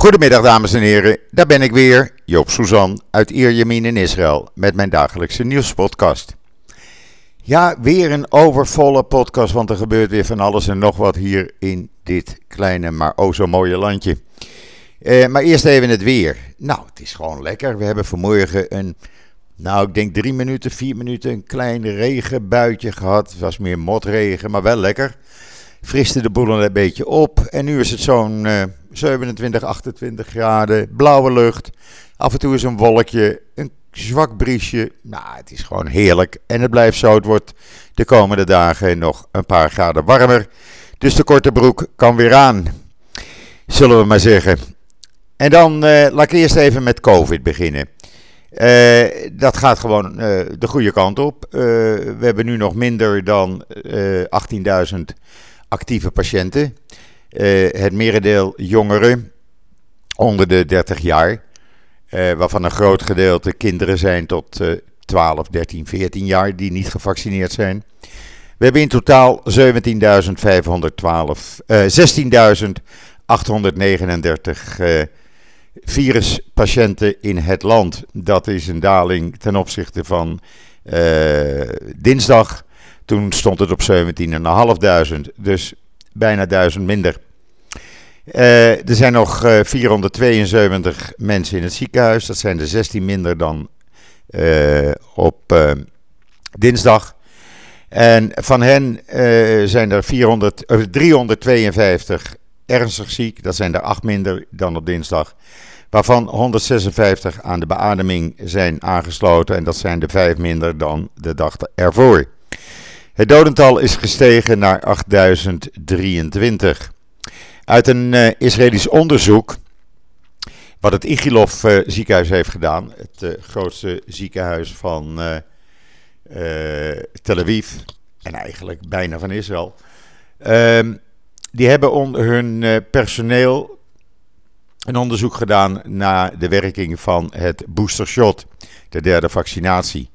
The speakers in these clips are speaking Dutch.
Goedemiddag dames en heren, daar ben ik weer, Joop Suzan uit Ierjemien in Israël met mijn dagelijkse nieuwspodcast. Ja, weer een overvolle podcast, want er gebeurt weer van alles en nog wat hier in dit kleine maar o zo mooie landje. Eh, maar eerst even het weer. Nou, het is gewoon lekker. We hebben vanmorgen een, nou ik denk drie minuten, vier minuten, een klein regenbuitje gehad. Het was meer motregen, maar wel lekker. Friste de boel een beetje op en nu is het zo'n... Eh, 27, 28 graden, blauwe lucht. Af en toe is een wolkje, een zwak briesje. Nou, het is gewoon heerlijk. En het blijft zo. Het wordt de komende dagen nog een paar graden warmer. Dus de korte broek kan weer aan. Zullen we maar zeggen. En dan uh, laat ik eerst even met COVID beginnen. Uh, dat gaat gewoon de goede kant op. we hebben nu nog minder dan 18.000 actieve patiënten. Uh, het merendeel jongeren onder de 30 jaar, uh, waarvan een groot gedeelte kinderen zijn tot uh, 12, 13, 14 jaar die niet gevaccineerd zijn. We hebben in totaal 17.512, 16.839 viruspatiënten in het land. Dat is een daling ten opzichte van dinsdag. Toen stond het op 17.500. Dus bijna 1000 minder. Uh, er zijn nog uh, eh, 472 mensen in het ziekenhuis. Dat zijn er 16 minder dan uh, op dinsdag. En van hen zijn er 400, 352 ernstig ziek. Dat zijn er 8 minder dan op dinsdag. Waarvan 156 aan de beademing zijn aangesloten. En dat zijn er 5 minder dan de dag ervoor. Het dodental is gestegen naar 8023. Uit een uh, Israëlisch onderzoek, wat het Igilov uh, ziekenhuis heeft gedaan, het uh, grootste ziekenhuis van Tel Aviv en eigenlijk bijna van Israël. Ehm, die hebben onder hun personeel een onderzoek gedaan naar de werking van het boostershot, de derde vaccinatie.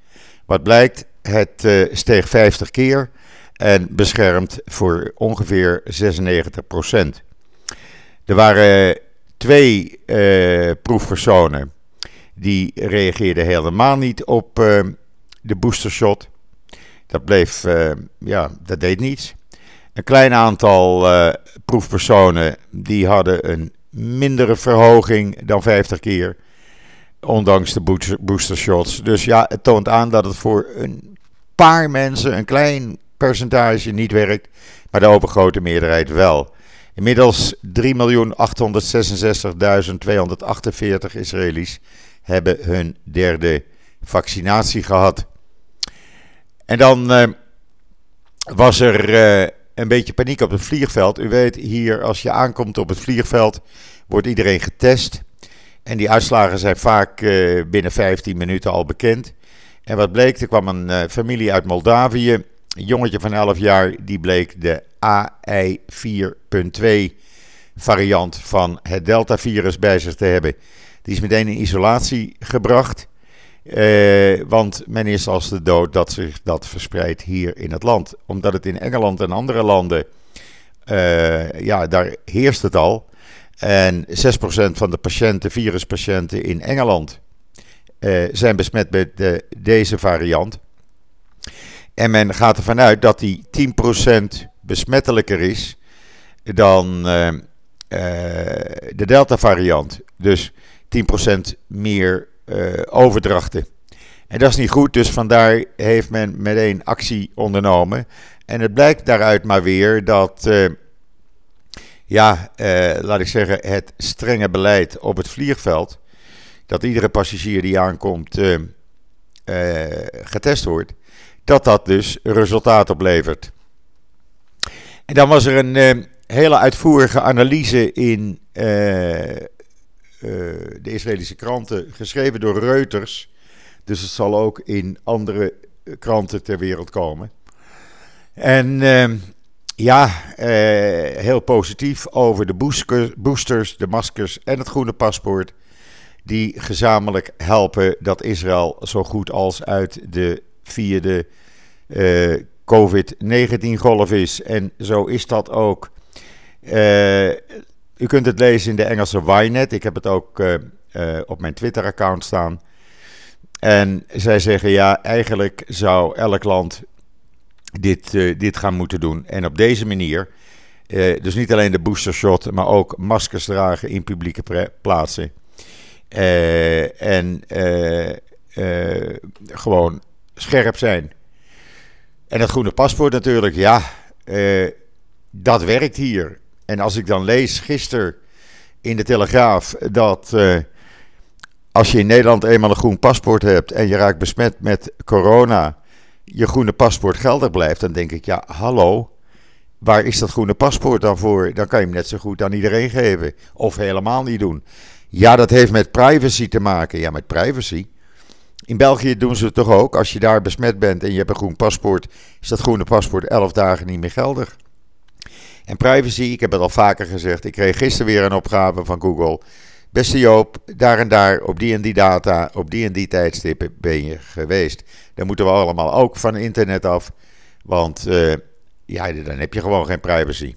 Wat blijkt, het uh, steeg 50 keer en beschermt voor ongeveer 96 procent. Er waren twee uh, proefpersonen die reageerden helemaal niet op uh, de boostershot. Dat bleef, ja, dat deed niets. Een klein aantal proefpersonen die hadden een mindere verhoging dan 50 keer. Ondanks de boostershots. Dus ja, het toont aan dat het voor een paar mensen, een klein percentage niet werkt, maar de overgrote meerderheid wel. Inmiddels 3.866.248 Israëli's hebben hun derde vaccinatie gehad. En dan uh, was er uh, een beetje paniek op het vliegveld. U weet, hier als je aankomt op het vliegveld, wordt iedereen getest. En die uitslagen zijn vaak uh, binnen 15 minuten al bekend. En wat bleek, er kwam een uh, familie uit Moldavië, een jongetje van 11 jaar, die bleek de AI4.2 variant van het Delta-virus bij zich te hebben. Die is meteen in isolatie gebracht, uh, want men is als de dood dat zich dat verspreidt hier in het land. Omdat het in Engeland en andere landen, uh, ja, daar heerst het al. En 6% van de patiënten, viruspatiënten in Engeland zijn besmet met de, deze variant. En men gaat ervan uit dat die 10% besmettelijker is dan uh, de Delta-variant. Dus 10% meer overdrachten. En dat is niet goed, dus vandaar heeft men meteen actie ondernomen. En het blijkt daaruit maar weer dat, ja, laat ik zeggen, het strenge beleid op het vliegveld dat iedere passagier die aankomt uh, uh, getest wordt, dat dat dus resultaat oplevert. En dan was er een uh, hele uitvoerige analyse in de Israëlische kranten, geschreven door Reuters. Dus het zal ook in andere kranten ter wereld komen. En ja, heel positief over de boosters, de maskers en het groene paspoort die gezamenlijk helpen dat Israël zo goed als uit de vierde uh, COVID-19-golf is. En zo is dat ook. Uh, u kunt het lezen in de Engelse Ynet. Ik heb het ook op mijn Twitter-account staan. En zij zeggen ja, eigenlijk zou elk land dit, dit gaan moeten doen. En op deze manier, dus niet alleen de boostershot, maar ook maskers dragen in publieke plaatsen. En gewoon scherp zijn. En het groene paspoort natuurlijk, ja, dat werkt hier. En als ik dan lees gisteren in de Telegraaf dat als je in Nederland eenmaal een groen paspoort hebt en je raakt besmet met corona, je groene paspoort geldig blijft, dan denk ik, ja, hallo, waar is dat groene paspoort dan voor? Dan kan je hem net zo goed aan iedereen geven of helemaal niet doen. Ja, dat heeft met privacy te maken. Ja, met privacy. In België doen ze het toch ook. Als je daar besmet bent en je hebt een groen paspoort, is dat groene paspoort 11 dagen niet meer geldig. En privacy, ik heb het al vaker gezegd. Ik kreeg gisteren weer een opgave van Google. Beste Joop, daar en daar, op die en die data, op die en die tijdstippen ben je geweest. Dan moeten we allemaal ook van internet af. Want uh, ja, dan heb je gewoon geen privacy.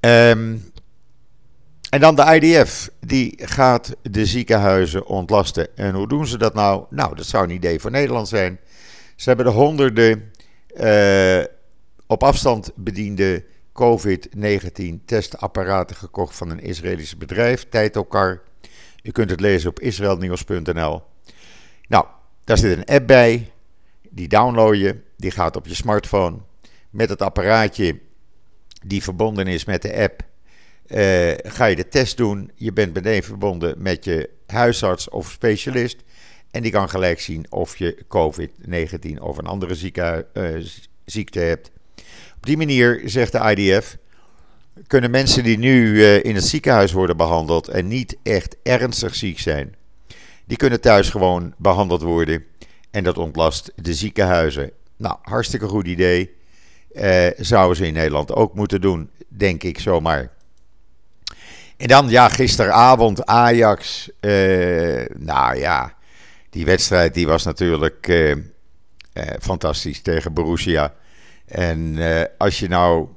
Um, en dan de IDF, die gaat de ziekenhuizen ontlasten. En hoe doen ze dat nou? Nou, dat zou een idee voor Nederland zijn. Ze hebben de honderden uh, op afstand bediende COVID-19 testapparaten gekocht van een Israëlisch bedrijf, Tijtokar. U kunt het lezen op israelnieuws.nl. Nou, daar zit een app bij. Die download je. Die gaat op je smartphone. Met het apparaatje die verbonden is met de app uh, ga je de test doen. Je bent meteen verbonden met je huisarts of specialist. En die kan gelijk zien of je COVID-19 of een andere uh, ziekte hebt. Op die manier, zegt de IDF, kunnen mensen die nu uh, in het ziekenhuis worden behandeld en niet echt ernstig ziek zijn, die kunnen thuis gewoon behandeld worden. En dat ontlast de ziekenhuizen. Nou, hartstikke goed idee. zouden ze in Nederland ook moeten doen, denk ik zomaar. En dan, ja, gisteravond Ajax. Uh, nou ja, die wedstrijd die was natuurlijk uh, uh, fantastisch tegen Borussia. En als je nou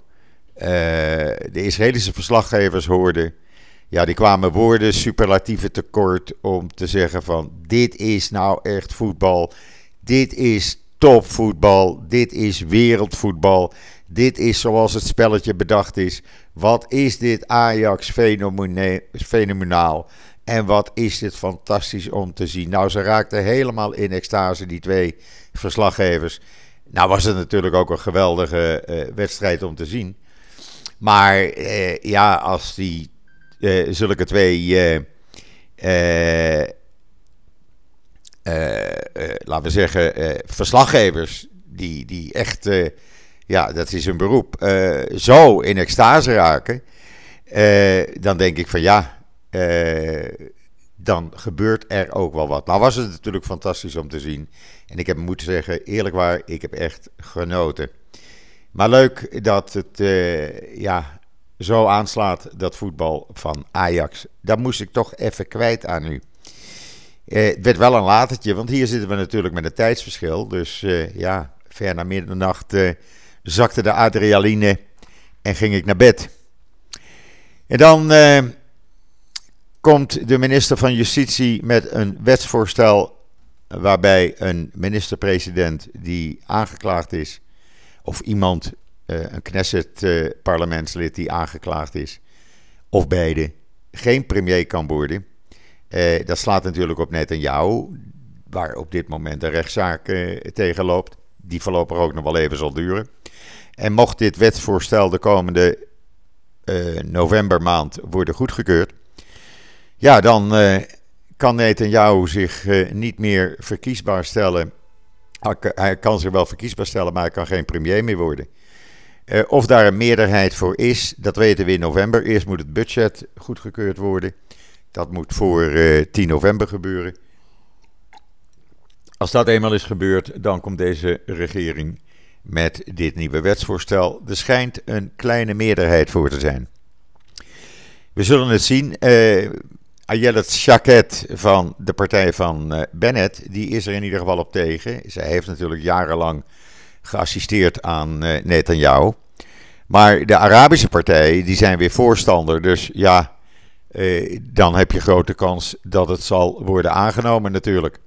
de Israëlische verslaggevers hoorde. Ja, die kwamen woorden superlatieve tekort om te zeggen van dit is nou echt voetbal. Dit is topvoetbal. Dit is wereldvoetbal. Dit is zoals het spelletje bedacht is. Wat is dit Ajax fenomenaal? En wat is dit fantastisch om te zien. Nou, ze raakten helemaal in extase, die twee verslaggevers. Nou was het natuurlijk ook een geweldige uh, wedstrijd om te zien. Maar uh, ja, als die uh, zulke twee, laten we zeggen, verslaggevers, die, die echt ja, dat is een beroep, zo in extase raken, dan denk ik van ja, dan gebeurt er ook wel wat. Nou was het natuurlijk fantastisch om te zien. En ik heb moeten zeggen, eerlijk waar, ik heb echt genoten. Maar leuk dat het ja, zo aanslaat, dat voetbal van Ajax. Dat moest ik toch even kwijt aan u. het werd wel een latertje, want hier zitten we natuurlijk met een tijdsverschil. Dus ja, ver na middernacht zakte de adrenaline en ging ik naar bed. En dan eh, komt de minister van Justitie met een wetsvoorstel waarbij een minister-president die aangeklaagd is, of iemand, een Knesset-parlementslid die aangeklaagd is, of beide, geen premier kan worden. Uh, dat slaat natuurlijk op Netanyahu, waar op dit moment een rechtszaak tegen loopt. Die voorlopig ook nog wel even zal duren. En mocht dit wetsvoorstel de komende uh, novembermaand worden goedgekeurd, ja, dan uh, kan Netanyahu zich uh, niet meer verkiesbaar stellen. Hij kan zich wel verkiesbaar stellen, maar hij kan geen premier meer worden. of daar een meerderheid voor is, dat weten we in november. Eerst moet het budget goedgekeurd worden. Dat moet voor 10 november gebeuren. Als dat eenmaal is gebeurd, dan komt deze regering met dit nieuwe wetsvoorstel. Er schijnt een kleine meerderheid voor te zijn. We zullen het zien. Uh, Ayelet Shaked van de partij van uh, Bennett, die is er in ieder geval op tegen. Zij heeft natuurlijk jarenlang geassisteerd aan uh, Netanyahu. Maar de Arabische partijen die zijn weer voorstander. Dus ja, eh, dan heb je grote kans dat het zal worden aangenomen natuurlijk.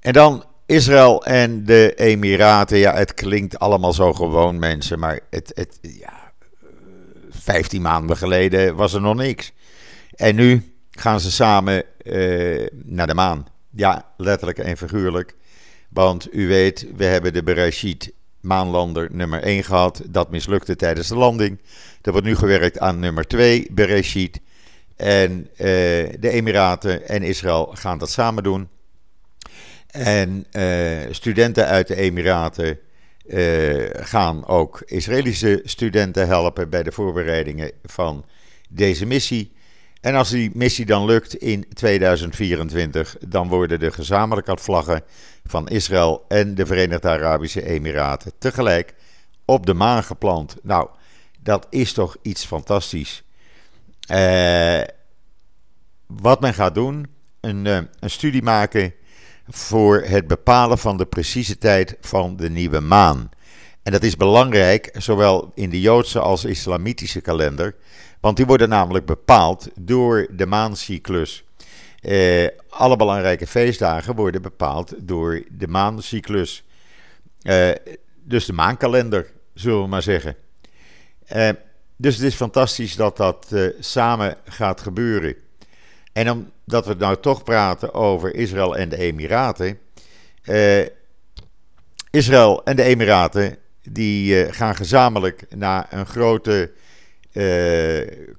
En dan Israël en de Emiraten. Ja, het klinkt allemaal zo gewoon mensen. Maar het, het, ja, 15 maanden geleden was er nog niks. En nu gaan ze samen eh, naar de maan. Ja, letterlijk en figuurlijk. Want u weet, we hebben de Bereshit maanlander nummer 1 gehad. Dat mislukte tijdens de landing. Er wordt nu gewerkt aan nummer 2, Bereshit. En uh, de Emiraten en Israël gaan dat samen doen. En uh, studenten uit de Emiraten uh, gaan ook Israëlische studenten helpen bij de voorbereidingen van deze missie. En als die missie dan lukt in 2024, dan worden de gezamenlijke vlaggen van Israël en de Verenigde Arabische Emiraten tegelijk op de maan geplant. Nou, dat is toch iets fantastisch. Uh, wat men gaat doen, een, uh, een studie maken voor het bepalen van de precieze tijd van de nieuwe maan. En dat is belangrijk, zowel in de Joodse als islamitische kalender, want die worden namelijk bepaald door de maancyclus. Eh, alle belangrijke feestdagen worden bepaald door de maancyclus. Eh, dus de maankalender, zullen we maar zeggen. Eh, dus het is fantastisch dat dat eh, samen gaat gebeuren. En omdat we nou toch praten over Israël en de Emiraten. Uh, Israël en de Emiraten die uh, gaan gezamenlijk naar een grote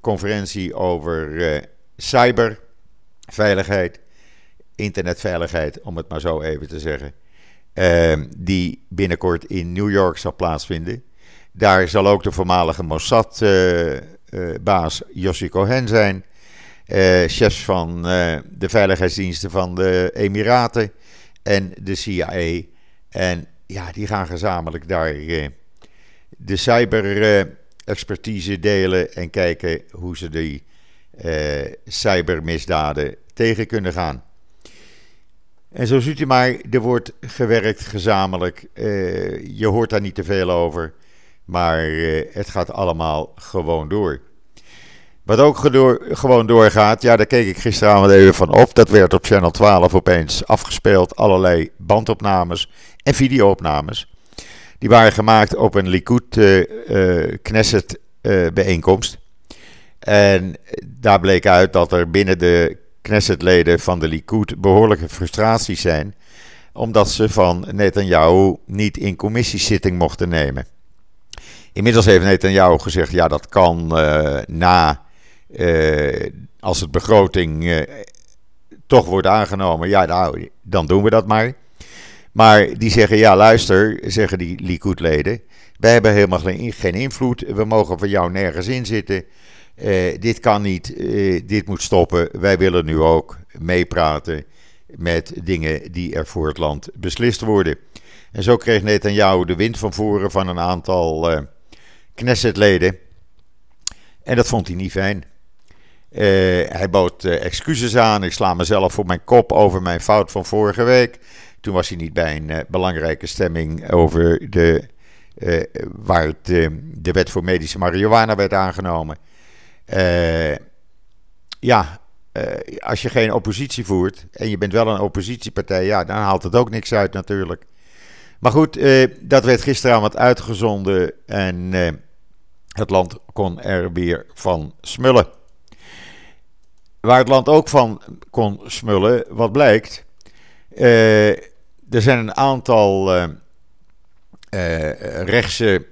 conferentie over cyberveiligheid, internetveiligheid, om het maar zo even te zeggen. die binnenkort in New York zal plaatsvinden. Daar zal ook de voormalige Mossad-baas Yossi Cohen zijn uh, chefs van uh, de veiligheidsdiensten van de Emiraten en de CIA. En ja, die gaan gezamenlijk daar uh, de cyber-expertise delen en kijken hoe ze die cybermisdaden tegen kunnen gaan. En zo ziet u maar, er wordt gewerkt gezamenlijk. je hoort daar niet te veel over, maar het gaat allemaal gewoon door. Wat ook gewoon doorgaat, ja, daar keek ik gisteravond even van op. Dat werd op Channel 12 opeens afgespeeld. Allerlei bandopnames en videoopnames. Die waren gemaakt op een Likud uh, uh, Knesset uh, bijeenkomst. En daar bleek uit dat er binnen de Knessetleden van de Likud behoorlijke frustraties zijn. Omdat ze van Netanyahu niet in commissiezitting mochten nemen. Inmiddels heeft Netanyahu gezegd, ja dat kan na uh, als het begroting uh, toch wordt aangenomen, ja, nou, dan doen we dat maar. Maar die zeggen, ja, luister, zeggen die Likud-leden, wij hebben helemaal geen invloed, we mogen van jou nergens in zitten. Uh, dit kan niet, dit moet stoppen. Wij willen nu ook meepraten met dingen die er voor het land beslist worden. En zo kreeg Netanyahu de wind van voren van een aantal Knessetleden. En dat vond hij niet fijn. Uh, hij bood uh, excuses aan. Ik sla mezelf voor mijn kop over mijn fout van vorige week. Toen was hij niet bij een uh, belangrijke stemming over de, waar het, de wet voor medische marihuana werd aangenomen. ja, als je geen oppositie voert en je bent wel een oppositiepartij, ja, dan haalt het ook niks uit natuurlijk. Maar goed, dat werd gisteravond uitgezonden en het land kon er weer van smullen. Waar het land ook van kon smullen, wat blijkt. Uh, er zijn een aantal uh, uh, rechtse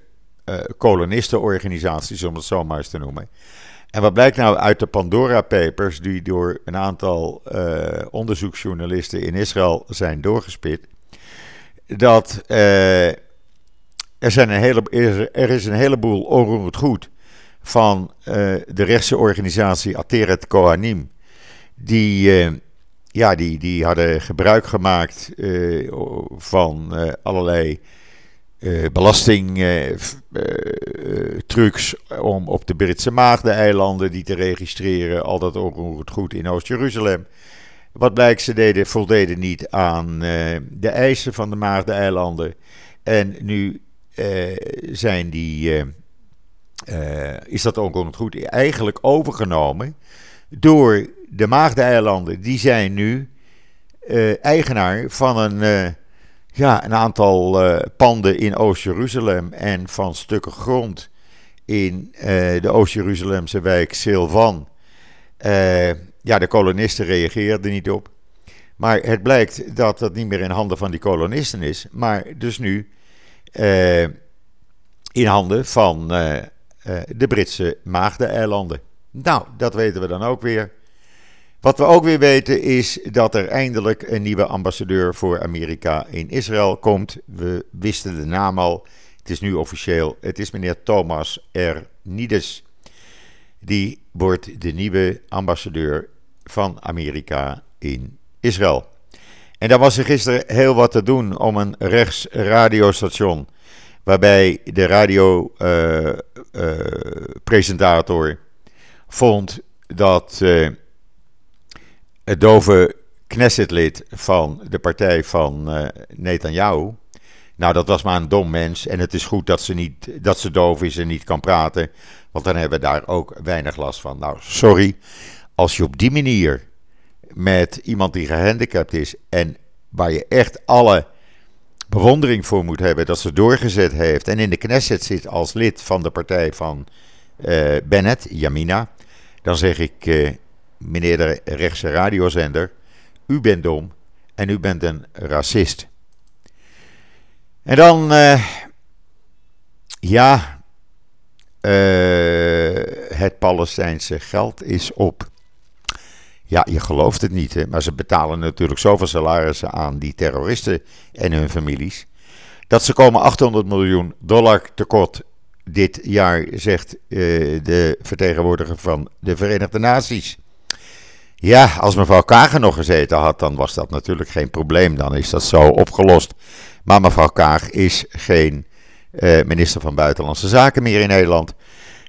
kolonistenorganisaties, om het zo maar eens te noemen. En wat blijkt nou uit de Pandora Papers, die door een aantal onderzoeksjournalisten in Israël zijn doorgespit, dat er, zijn een hele, er is een heleboel onroerend goed van uh, de rechtse organisatie Ateret Kohanim. Die, uh, ja, die, die hadden gebruik gemaakt uh, van allerlei belastingtrucs om op de Britse Maagdeneilanden die te registreren. Al dat ook goed in Oost-Jeruzalem. Wat blijkt, ze deden, voldeden niet aan de eisen van de Maagdeneilanden. En nu zijn die is dat ook goed eigenlijk overgenomen door de Maagdeilanden. Die zijn nu eigenaar van een, ja, een aantal panden in Oost-Jeruzalem en van stukken grond in de Oost-Jeruzalemse wijk Silvan. ja, de kolonisten reageerden niet op. Maar het blijkt dat dat niet meer in handen van die kolonisten is, maar dus nu uh, in handen van uh, uh, de Britse Maagdeneilanden. Nou, dat weten we dan ook weer. Wat we ook weer weten is dat er eindelijk een nieuwe ambassadeur voor Amerika in Israël komt. We wisten de naam al. Het is nu officieel. Het is meneer Thomas R. Nides. Die wordt de nieuwe ambassadeur van Amerika in Israël. En daar was er gisteren heel wat te doen om een rechts radiostation. Waarbij de radiopresentator uh, uh, vond dat uh, het dove Knessetlid van de partij van uh, Netanyahu. Nou, dat was maar een dom mens. En het is goed dat ze, niet, dat ze doof is en niet kan praten. Want dan hebben we daar ook weinig last van. Nou, sorry. Als je op die manier met iemand die gehandicapt is en waar je echt alle bewondering voor moet hebben dat ze doorgezet heeft en in de Knesset zit als lid van de partij van uh, Bennett, Yamina, dan zeg ik, uh, meneer de rechtse radiozender, u bent dom en u bent een racist. En dan, uh, ja, het Palestijnse geld is op. Ja, je gelooft het niet, hè? maar ze betalen natuurlijk zoveel salarissen aan die terroristen en hun families. Dat ze komen 800 miljoen dollar tekort dit jaar, zegt uh, de vertegenwoordiger van de Verenigde Naties. Ja, als mevrouw Kager nog gezeten had, dan was dat natuurlijk geen probleem. Dan is dat zo opgelost. Maar mevrouw Kaag is geen uh, minister van Buitenlandse Zaken meer in Nederland.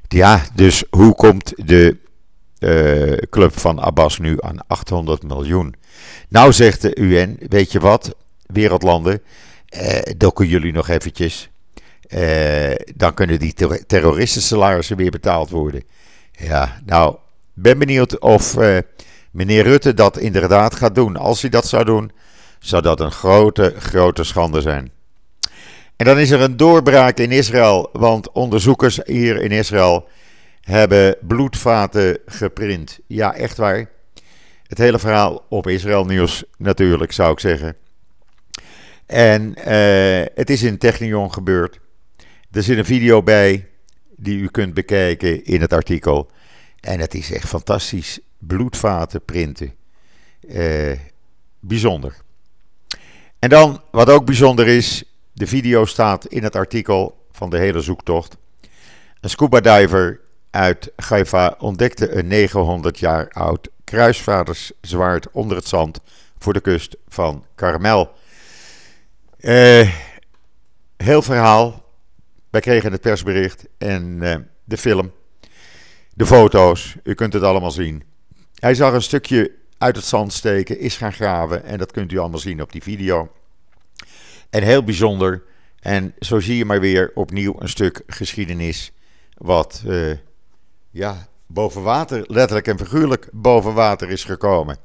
Ja, dus hoe komt de uh, club van Abbas nu aan 800 miljoen. Nou zegt de UN, weet je wat, wereldlanden, uh, dokken jullie nog eventjes. Uh, dan kunnen die ter terroristen salarissen weer betaald worden. Ja, nou, ben benieuwd of meneer Rutte dat inderdaad gaat doen. Als hij dat zou doen, zou dat een grote, grote schande zijn. En dan is er een doorbraak in Israël, want onderzoekers hier in Israël hebben bloedvaten geprint. Ja, echt waar. Het hele verhaal op Israël Nieuws natuurlijk, zou ik zeggen. En uh, het is in Technion gebeurd. Er zit een video bij die u kunt bekijken in het artikel. En het is echt fantastisch. Bloedvaten printen. Uh, bijzonder. En dan, wat ook bijzonder is, de video staat in het artikel van de hele zoektocht. Een scuba diver uit Haifa ontdekte een 900 jaar oud kruisvaarderszwaard onder het zand voor de kust van Karmel. Uh, heel verhaal. Wij kregen het persbericht en uh, de film, de foto's, u kunt het allemaal zien. Hij zag een stukje uit het zand steken, is gaan graven en dat kunt u allemaal zien op die video. En heel bijzonder, en zo zie je maar weer opnieuw een stuk geschiedenis wat uh, ja, boven water, letterlijk en figuurlijk boven water is gekomen.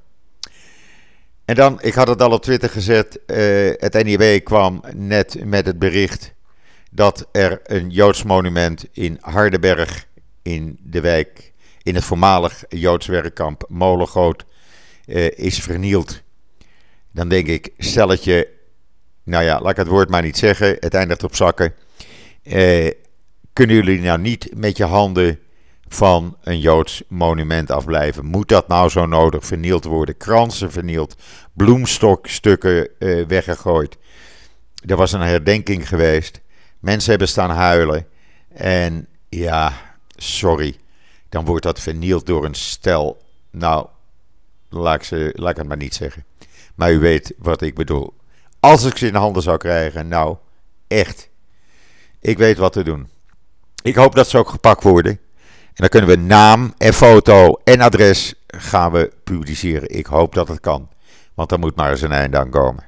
En dan, ik had het al op Twitter gezet, uh, het NIW kwam net met het bericht dat er een Joods monument in Hardenberg in de wijk, in het voormalig Joods werkkamp Molengoot, uh, is vernield. Dan denk ik, stelletje, nou ja, laat ik het woord maar niet zeggen, het eindigt op zakken. Uh, kunnen jullie nou niet met je handen van een Joods monument afblijven. Moet dat nou zo nodig vernield worden? Kransen vernield, bloemstokstukken uh, weggegooid. Er was een herdenking geweest. Mensen hebben staan huilen. En ja, sorry. Dan wordt dat vernield door een stel. Nou, laat ik, ze, laat ik het maar niet zeggen. Maar u weet wat ik bedoel. Als ik ze in handen zou krijgen, nou, echt. Ik weet wat te doen. Ik hoop dat ze ook gepakt worden. En dan kunnen we naam en foto en adres gaan we publiceren. Ik hoop dat het kan. Want er moet maar eens een einde aan komen.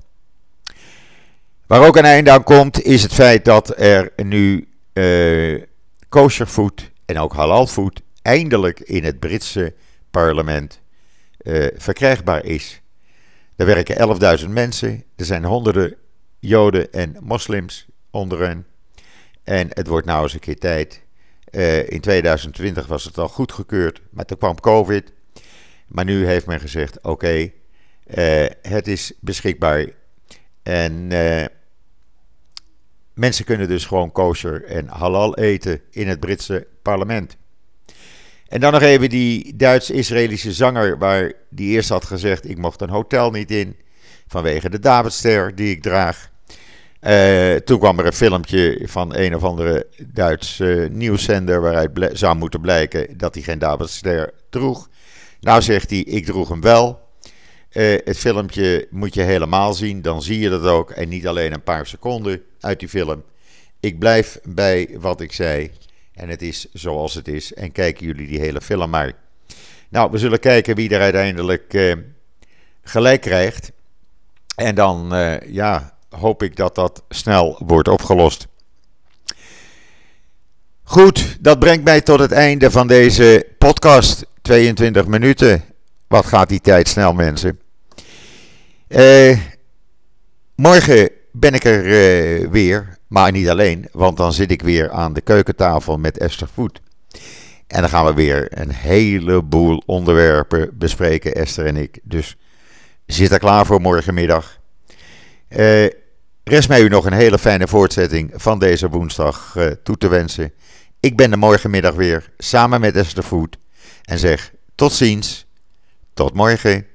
Waar ook een einde aan komt is het feit dat er nu uh, kosher food en ook halalfood eindelijk in het Britse parlement uh, verkrijgbaar is. Er werken 11.000 mensen, er zijn honderden Joden en moslims onder hen. En het wordt nou eens een keer tijd. Uh, in 2020 was het al goedgekeurd, maar toen kwam COVID. Maar nu heeft men gezegd: oké, uh, het is beschikbaar. En uh, mensen kunnen dus gewoon kosher en halal eten in het Britse parlement. En dan nog even die Duits-Israëlische zanger, waar die eerst had gezegd: ik mocht een hotel niet in vanwege de Davidster die ik draag. Uh, toen kwam er een filmpje van een of andere Duits uh, nieuwszender waaruit zou moeten blijken dat hij geen Davidster droeg. Nou zegt hij, ik droeg hem wel. Uh, het filmpje moet je helemaal zien, dan zie je dat ook. En niet alleen een paar seconden uit die film. Ik blijf bij wat ik zei. En het is zoals het is. En kijken jullie die hele film maar. Nou, we zullen kijken wie er uiteindelijk gelijk krijgt. En dan, ja, hoop ik dat dat snel wordt opgelost. Goed, dat brengt mij tot het einde van deze podcast. 22 minuten. Wat gaat die tijd snel, mensen? Uh, morgen ben ik er uh, weer, maar niet alleen, want dan zit ik weer aan de keukentafel met Esther Voet. En dan gaan we weer een heleboel onderwerpen bespreken, Esther en ik. Dus zit er klaar voor morgenmiddag. Uh, rest mij u nog een hele fijne voortzetting van deze woensdag uh, toe te wensen. Ik ben er morgenmiddag weer samen met Esther Voet en zeg tot ziens, tot morgen.